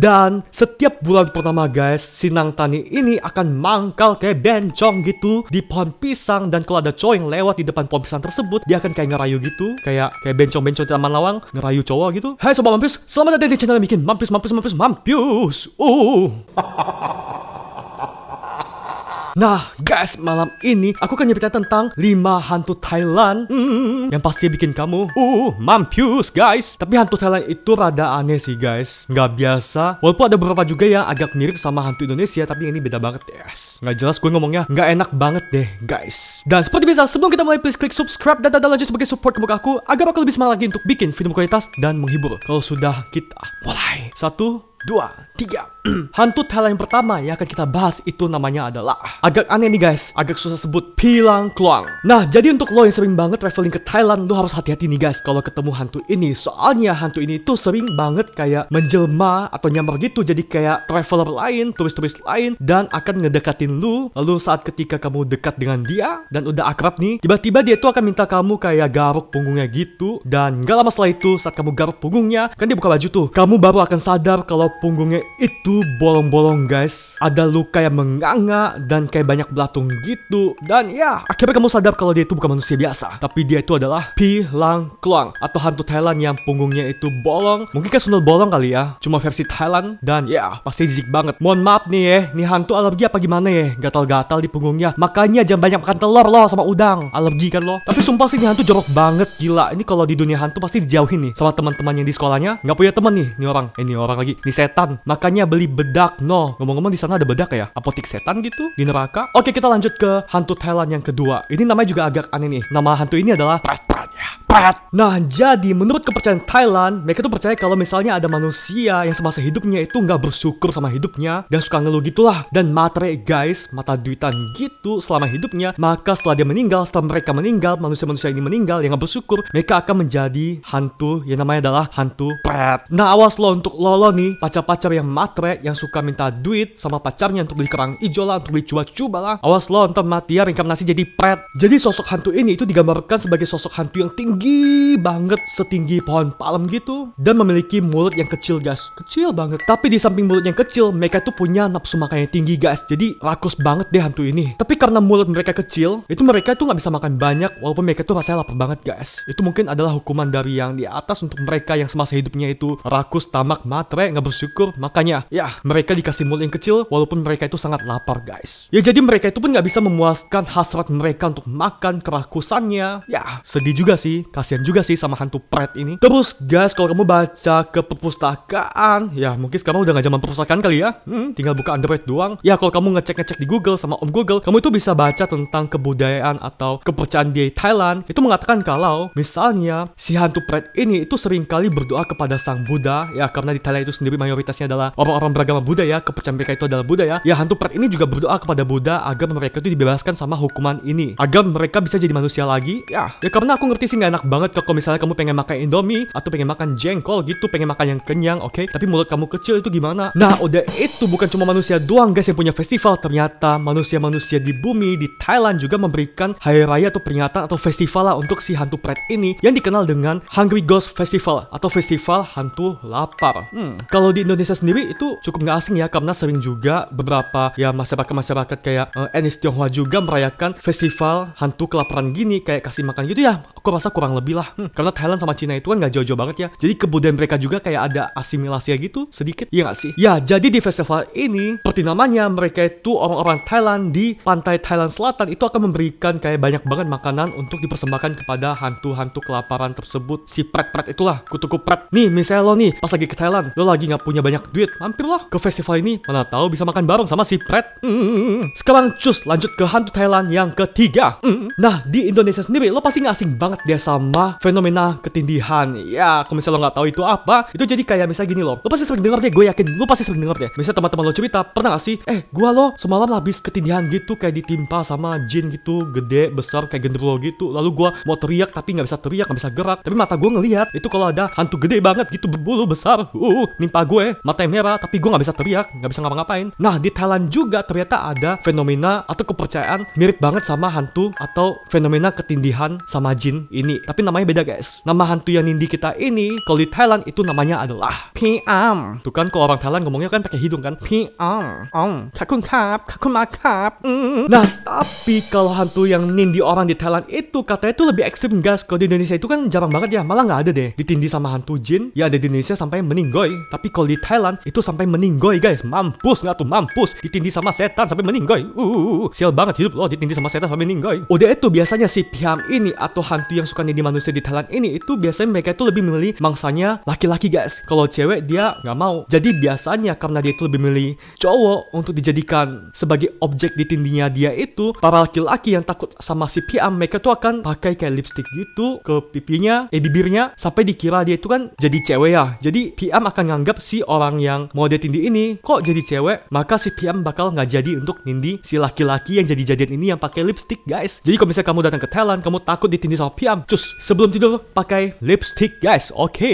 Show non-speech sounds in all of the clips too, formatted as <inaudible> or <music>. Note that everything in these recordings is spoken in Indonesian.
Dan setiap bulan pertama guys, si Nang Tani ini akan mangkal kayak bencong gitu di pohon pisang dan kalau ada cowok yang lewat di depan pohon pisang tersebut, dia akan kayak ngerayu gitu, kayak kayak bencong-bencong di taman lawang ngerayu cowok gitu. Hai sobat mampus, selamat datang di channel yang bikin mampus mampus mampus mampus. Uh. <laughs> Nah, guys, malam ini aku akan nyeritain tentang 5 hantu Thailand hmm, yang pasti bikin kamu uh mampus, guys. Tapi hantu Thailand itu rada aneh sih, guys. Nggak biasa. Walaupun ada beberapa juga yang agak mirip sama hantu Indonesia, tapi ini beda banget, yes. Nggak jelas gue ngomongnya, nggak enak banget deh, guys. Dan seperti biasa, sebelum kita mulai, please klik subscribe dan tanda lonceng sebagai support ke aku agar aku lebih semangat lagi untuk bikin video kualitas dan menghibur. Kalau sudah kita mulai. Satu, dua, tiga. <clears throat> Hantu Thailand yang pertama yang akan kita bahas itu namanya adalah agak aneh nih guys, agak susah sebut Pilang Kluang. Nah, jadi untuk lo yang sering banget traveling ke Thailand, lo harus hati-hati nih guys kalau ketemu hantu ini. Soalnya hantu ini tuh sering banget kayak menjelma atau nyamar gitu jadi kayak traveler lain, turis-turis lain dan akan ngedekatin lu. Lalu saat ketika kamu dekat dengan dia dan udah akrab nih, tiba-tiba dia tuh akan minta kamu kayak garuk punggungnya gitu dan gak lama setelah itu saat kamu garuk punggungnya, kan dia buka baju tuh, kamu baru akan sadar kalau punggungnya itu bolong-bolong guys. Ada luka yang menganga dan kayak banyak belatung gitu. Dan ya akhirnya kamu sadar kalau dia itu bukan manusia biasa. Tapi dia itu adalah Pi Lang Kluang atau hantu Thailand yang punggungnya itu bolong. Mungkin kan sundel bolong kali ya cuma versi Thailand. Dan ya pasti jijik banget. Mohon maaf nih ya nih hantu alergi apa gimana ya? Gatal-gatal di punggungnya. Makanya jangan banyak makan telur loh sama udang. Alergi kan loh. Tapi sumpah sih ini hantu jorok banget. Gila ini kalau di dunia hantu pasti dijauhin nih sama teman-teman yang di sekolahnya. Nggak punya teman nih ini orang. Eh, ini orang lagi. Ini setan. Makanya beli bedak no. Ngomong-ngomong di sana ada bedak ya? Apotik setan gitu? Di neraka? Oke kita lanjut ke hantu Thailand yang kedua. Ini namanya juga agak aneh nih. Nama hantu ini adalah ya. Prat. Nah jadi menurut kepercayaan Thailand mereka tuh percaya kalau misalnya ada manusia yang semasa hidupnya itu nggak bersyukur sama hidupnya dan suka ngeluh gitulah. Dan matre guys mata duitan gitu selama hidupnya maka setelah dia meninggal setelah mereka meninggal manusia-manusia ini meninggal yang nggak bersyukur mereka akan menjadi hantu yang namanya adalah hantu Prat. Nah awas lo untuk lo, lo nih pacar-pacar yang matre yang suka minta duit sama pacarnya untuk beli kerang hijau lah, untuk beli cuba-cuba lah. Awas lo ntar mati ya reinkarnasi jadi pret. Jadi sosok hantu ini itu digambarkan sebagai sosok hantu yang tinggi banget, setinggi pohon palem gitu. Dan memiliki mulut yang kecil guys, kecil banget. Tapi di samping mulut yang kecil, mereka tuh punya nafsu makan yang tinggi guys. Jadi rakus banget deh hantu ini. Tapi karena mulut mereka kecil, itu mereka tuh nggak bisa makan banyak walaupun mereka tuh rasanya lapar banget guys. Itu mungkin adalah hukuman dari yang di atas untuk mereka yang semasa hidupnya itu rakus, tamak, matre, nggak bersyukur. Makanya ya mereka dikasih mulut yang kecil walaupun mereka itu sangat lapar guys. Ya jadi mereka itu pun nggak bisa memuaskan hasrat mereka untuk makan kerakusannya. Ya sedih juga sih, kasihan juga sih sama hantu pret ini. Terus guys kalau kamu baca ke perpustakaan, ya mungkin sekarang udah nggak zaman perpustakaan kali ya. Hmm, tinggal buka Android doang. Ya kalau kamu ngecek-ngecek di Google sama Om Google, kamu itu bisa baca tentang kebudayaan atau kepercayaan di Thailand. Itu mengatakan kalau misalnya si hantu pret ini itu sering kali berdoa kepada sang Buddha ya karena di Thailand itu sendiri mayoritasnya adalah orang-orang beragama Buddha ya, kepercayaan mereka itu adalah Buddha ya. Ya hantu pret ini juga berdoa kepada Buddha agar mereka itu dibebaskan sama hukuman ini, agar mereka bisa jadi manusia lagi. Ya, ya karena aku ngerti sih nggak enak banget kalau misalnya kamu pengen makan Indomie atau pengen makan jengkol gitu, pengen makan yang kenyang, oke? Okay? Tapi mulut kamu kecil itu gimana? Nah, udah itu bukan cuma manusia doang guys yang punya festival, ternyata manusia-manusia di bumi di Thailand juga memberikan hari raya atau peringatan atau festival lah untuk si hantu pret ini yang dikenal dengan Hungry Ghost Festival atau festival hantu lapar. Hmm, kalau di Indonesia sendiri itu cukup nggak asing ya karena sering juga beberapa ya masyarakat-masyarakat kayak uh, etnis Tionghoa juga merayakan festival hantu kelaparan gini kayak kasih makan gitu ya. Aku rasa kurang lebih lah. Hmm, karena Thailand sama Cina itu kan nggak jauh-jauh banget ya. Jadi kebudayaan mereka juga kayak ada asimilasi gitu sedikit. Iya nggak sih? Ya jadi di festival ini seperti namanya mereka itu orang-orang Thailand di pantai Thailand Selatan itu akan memberikan kayak banyak banget makanan untuk dipersembahkan kepada hantu-hantu kelaparan tersebut. Si pret-pret itulah kutuku pret. Nih misalnya lo nih pas lagi ke Thailand lo lagi nggak punya banyak duit mampirlah ke festival ini. Mana tahu bisa makan bareng sama si Pret mm. sekarang cus lanjut ke hantu Thailand yang ketiga. Mm. nah di Indonesia sendiri lo pasti nggak asing banget dia sama fenomena ketindihan. Ya kalau misalnya lo nggak tahu itu apa itu jadi kayak misalnya gini lo lo pasti sering denger deh gue yakin lo pasti sering denger deh. Misalnya teman-teman lo cerita pernah gak sih eh gue lo semalam habis ketindihan gitu kayak ditimpa sama jin gitu gede besar kayak genderuwo gitu. Lalu gue mau teriak tapi nggak bisa teriak nggak bisa gerak. Tapi mata gue ngelihat itu kalau ada hantu gede banget gitu berbulu besar. Uh nimpa gue, mata yang merah, tapi gue nggak bisa teriak, nggak bisa ngapa-ngapain. Nah, di Thailand juga ternyata ada fenomena atau kepercayaan mirip banget sama hantu atau fenomena ketindihan sama jin ini. Tapi namanya beda guys. Nama hantu yang nindi kita ini, kalau di Thailand itu namanya adalah Piam. Tuh kan kalau orang Thailand ngomongnya kan pakai hidung kan. Piam. Om. Kakun kap. Kakun makap. Mm. Nah, tapi kalau hantu yang nindi orang di Thailand itu katanya itu lebih ekstrim guys. Kalau di Indonesia itu kan jarang banget ya. Malah nggak ada deh ditindih sama hantu jin ya ada di Indonesia sampai meninggoy. Tapi kalau di Thailand itu sampai meninggoy guys. Mampus nggak tuh mampus. Ditindih sama setan sampai meninggoy. Uh, sial banget hidup lo ditindih sama setan sampai meninggoy. Udah itu biasanya si Piam ini atau hantu yang suka nindih manusia di Thailand ini itu biasanya mereka itu lebih memilih mangsanya laki-laki guys. Kalau cewek dia nggak mau. Jadi biasanya karena dia itu lebih memilih cowok untuk dijadikan sebagai objek ditindihnya dia itu para laki-laki yang takut sama si Piam mereka tuh akan pakai kayak lipstick gitu ke pipinya, eh bibirnya sampai dikira dia itu kan jadi cewek ya. Jadi Piam akan nganggap si orang yang mau dia tindih ini kok jadi cewek, maka si Piam bakal nggak jadi untuk nindih si laki-laki yang jadi jadian ini yang pakai lipstick guys. Jadi kalau misalnya kamu datang ke Thailand, kamu takut ditindih sama Piam, cus sebelum tidur pakai lipstick guys. Oke,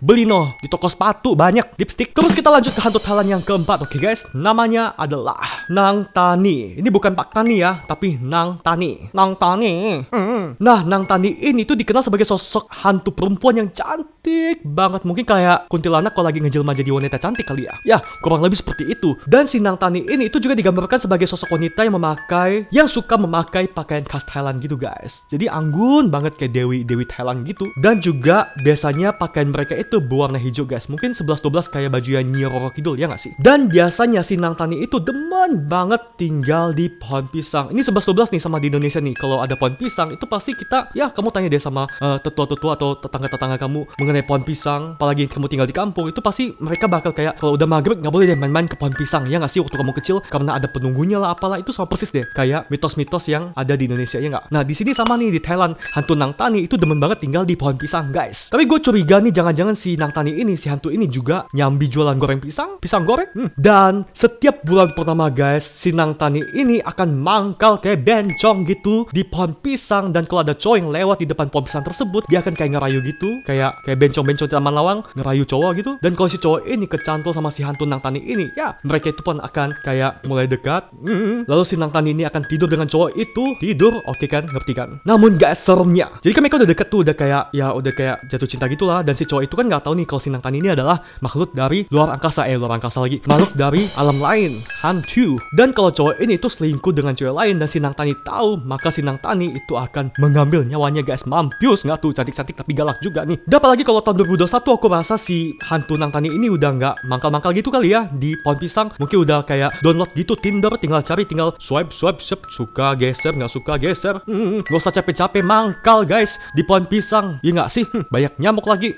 beli no di toko sepatu banyak lipstick. Terus kita lanjut ke hantu Thailand yang keempat, oke guys. Namanya adalah Nang Tani. Ini bukan Pak Tani ya, tapi Nang Tani. Nang Tani. Mm. Nah, Nang Tani ini tuh dikenal sebagai sosok hantu perempuan yang cantik banget. Mungkin kayak kuntilanak kalau lagi ngejelma jadi wanita cantik kali ya. Ya, kurang lebih seperti itu. Dan si Nang Tani ini itu juga digambarkan sebagai sosok wanita yang memakai, yang suka memakai pakaian khas Thailand gitu guys. Jadi anggun banget kayak Dewi Dewi Thailand gitu. Dan juga biasanya pakaian mereka itu berwarna hijau guys. Mungkin 11-12 kayak baju yang Nyi Roro Kidul ya nggak sih? Dan biasanya si Nang Tani itu demen banget tinggal di pohon pisang. Ini 11-12 nih sama di Indonesia nih. Kalau ada pohon pisang itu pasti kita ya kamu tanya deh sama uh, tetua-tetua atau tetangga-tetangga kamu mengenai pohon pisang. Apalagi kamu tinggal di kampung itu pasti mereka bakal kayak kalau udah maghrib nggak boleh deh main-main ke pohon pisang ya nggak sih waktu kamu kecil karena ada penunggunya lah apalah itu sama persis deh kayak mitos-mitos yang ada di Indonesia ya nggak. Nah di sini sama nih di Thailand hantu Nang Tani itu demen banget tinggal di pohon pisang guys. Tapi gue curiga nih jangan-jangan si Nang Tani ini si hantu ini juga nyambi jualan goreng pisang, pisang goreng. Hmm. Dan setiap bulan pertama guys si Nang Tani ini akan mangkal kayak bencong gitu di pohon pisang dan kalau ada cowok yang lewat di depan pohon pisang tersebut dia akan kayak ngerayu gitu kayak kayak bencong-bencong di taman lawang ngerayu cowok gitu dan kalau si cowok ini kecantol sama si hantu Nang Tani ini ya mereka itu pun akan kayak mulai dekat. Hmm. lalu si Nang Tani ini akan tidur dengan cowok itu. Tidur oke okay kan? Ngerti kan? Namun gak seremnya. Jadi kan mereka udah deket tuh udah kayak ya udah kayak jatuh cinta gitulah. Dan si cowok itu kan nggak tahu nih kalau si Nang Tani ini adalah makhluk dari luar angkasa. Eh luar angkasa lagi. Makhluk dari alam lain. Hantu. Dan kalau cowok ini itu selingkuh dengan cewek lain dan si Nang Tani tahu maka si Nang Tani itu akan mengambil nyawanya guys. Mampus nggak tuh? Cantik-cantik tapi galak juga nih. Dan apalagi kalau tahun 2021 aku rasa si hantu Nang Tani ini udah nggak mangkal-mangkal gitu kali ya di pohon pisang. Mungkin udah kayak download gitu Tinder tinggal cari tinggal swipe swipe swipe. Suka geser nggak suka geser. Hmm, gak usah capek-capek mangkal guys di pohon pisang. Ya nggak sih? Hmm, banyak nyamuk lagi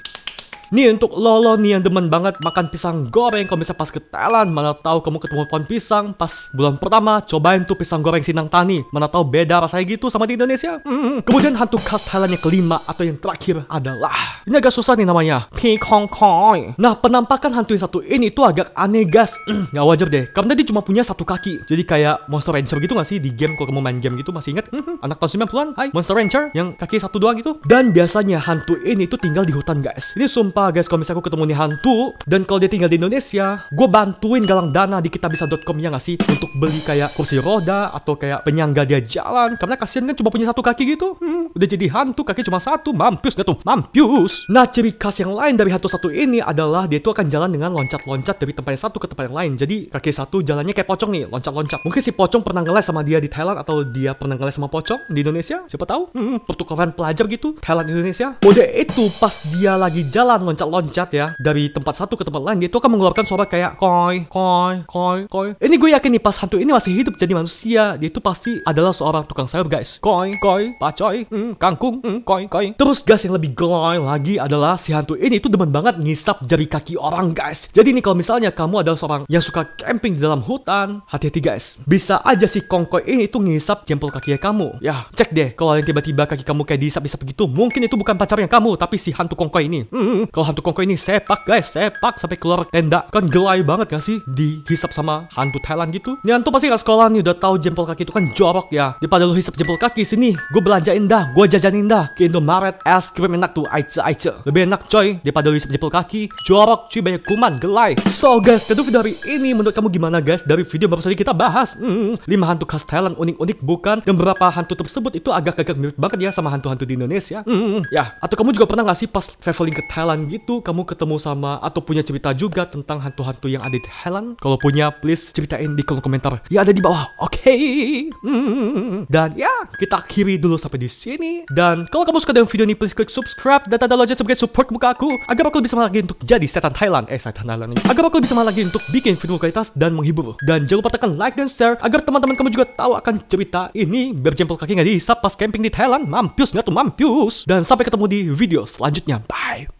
Nih untuk lolo nih yang demen banget makan pisang goreng. Kalau bisa pas ke Thailand mana tahu kamu ketemu pohon pisang. Pas bulan pertama cobain tuh pisang goreng Sinang Tani. Mana tahu beda rasanya gitu sama di Indonesia. Hmm. Kemudian hantu khas Thailand yang kelima atau yang terakhir adalah ini agak susah nih namanya Pi Kong. Koi. Nah penampakan hantu yang satu ini tuh agak aneh gas <clears throat> nggak wajar deh karena dia cuma punya satu kaki. Jadi kayak Monster Rancher gitu gak sih di game kalau kamu main game gitu masih inget anak tahun 90-an Hai. Monster Rancher yang kaki satu doang gitu. Dan biasanya hantu ini tuh tinggal di hutan guys. Ini sumpah apa guys? Kalau misalnya aku ketemu nih hantu dan kalau dia tinggal di Indonesia gue bantuin galang dana di kitabisa.com ya nggak sih? Untuk beli kayak kursi roda atau kayak penyangga dia jalan. Karena kasihan kan cuma punya satu kaki gitu. Hmm, udah jadi hantu kaki cuma satu. Mampus gak tuh? Mampus. Nah ciri khas yang lain dari hantu satu ini adalah dia itu akan jalan dengan loncat-loncat dari tempat yang satu ke tempat yang lain. Jadi kaki satu jalannya kayak pocong nih loncat-loncat. Mungkin si pocong pernah ngeles sama dia di Thailand atau dia pernah ngeles sama pocong di Indonesia? Siapa tahu? Hmm, pertukaran pelajar gitu Thailand Indonesia. Mode itu pas dia lagi jalan loncat-loncat ya. Dari tempat satu ke tempat lain dia itu akan mengeluarkan suara kayak koi koi koi koi. Ini gue yakin nih pas hantu ini masih hidup jadi manusia dia itu pasti adalah seorang tukang sayur guys. Koi koi pacoy hmm, kangkung hmm, koi koi. Terus guys yang lebih gloy lagi adalah si hantu ini itu demen banget ngisap jari kaki orang guys. Jadi nih kalau misalnya kamu adalah seorang yang suka camping di dalam hutan hati-hati guys. Bisa aja si kongkoi ini itu ngisap jempol kakinya kamu. Ya cek deh kalau yang tiba-tiba kaki kamu kayak diisap-isap gitu mungkin itu bukan pacarnya kamu tapi si hantu kongkoi ini. Hmm, kalau hantu kongko ini sepak guys, sepak sampai keluar tenda. Kan gelai banget gak sih dihisap sama hantu Thailand gitu? Ini hantu pasti gak sekolah nih udah tahu jempol kaki itu kan jorok ya. Daripada lu hisap jempol kaki sini, gue belanjain dah, gue jajanin dah. Ke Indomaret, es krim enak tuh, aice aice. Lebih enak coy daripada lu hisap jempol kaki. Jorok cuy banyak kuman, gelai. So guys, kedua video hari ini menurut kamu gimana guys? Dari video baru saja kita bahas, hmm, 5 hantu khas Thailand unik-unik bukan? Dan beberapa hantu tersebut itu agak-agak mirip banget ya sama hantu-hantu di Indonesia. Hmm, ya, atau kamu juga pernah gak sih pas traveling ke Thailand gitu, kamu ketemu sama atau punya cerita juga tentang hantu-hantu yang ada di Thailand? Kalau punya, please ceritain di kolom komentar. Ya ada di bawah. Oke. Hmm, dan ya, kita akhiri dulu sampai di sini. Dan kalau kamu suka dengan video ini, please klik subscribe dan tanda lonceng sebagai support muka aku agar aku semangat lagi untuk jadi setan Thailand. Eh, setan Thailand ini. Agar aku semangat lagi untuk bikin video kualitas dan menghibur. Dan jangan lupa tekan like dan share agar teman-teman kamu juga tahu akan cerita ini biar jempol kaki nggak dihisap pas camping di Thailand. Mampus nggak tuh mampus. Dan sampai ketemu di video selanjutnya. Bye.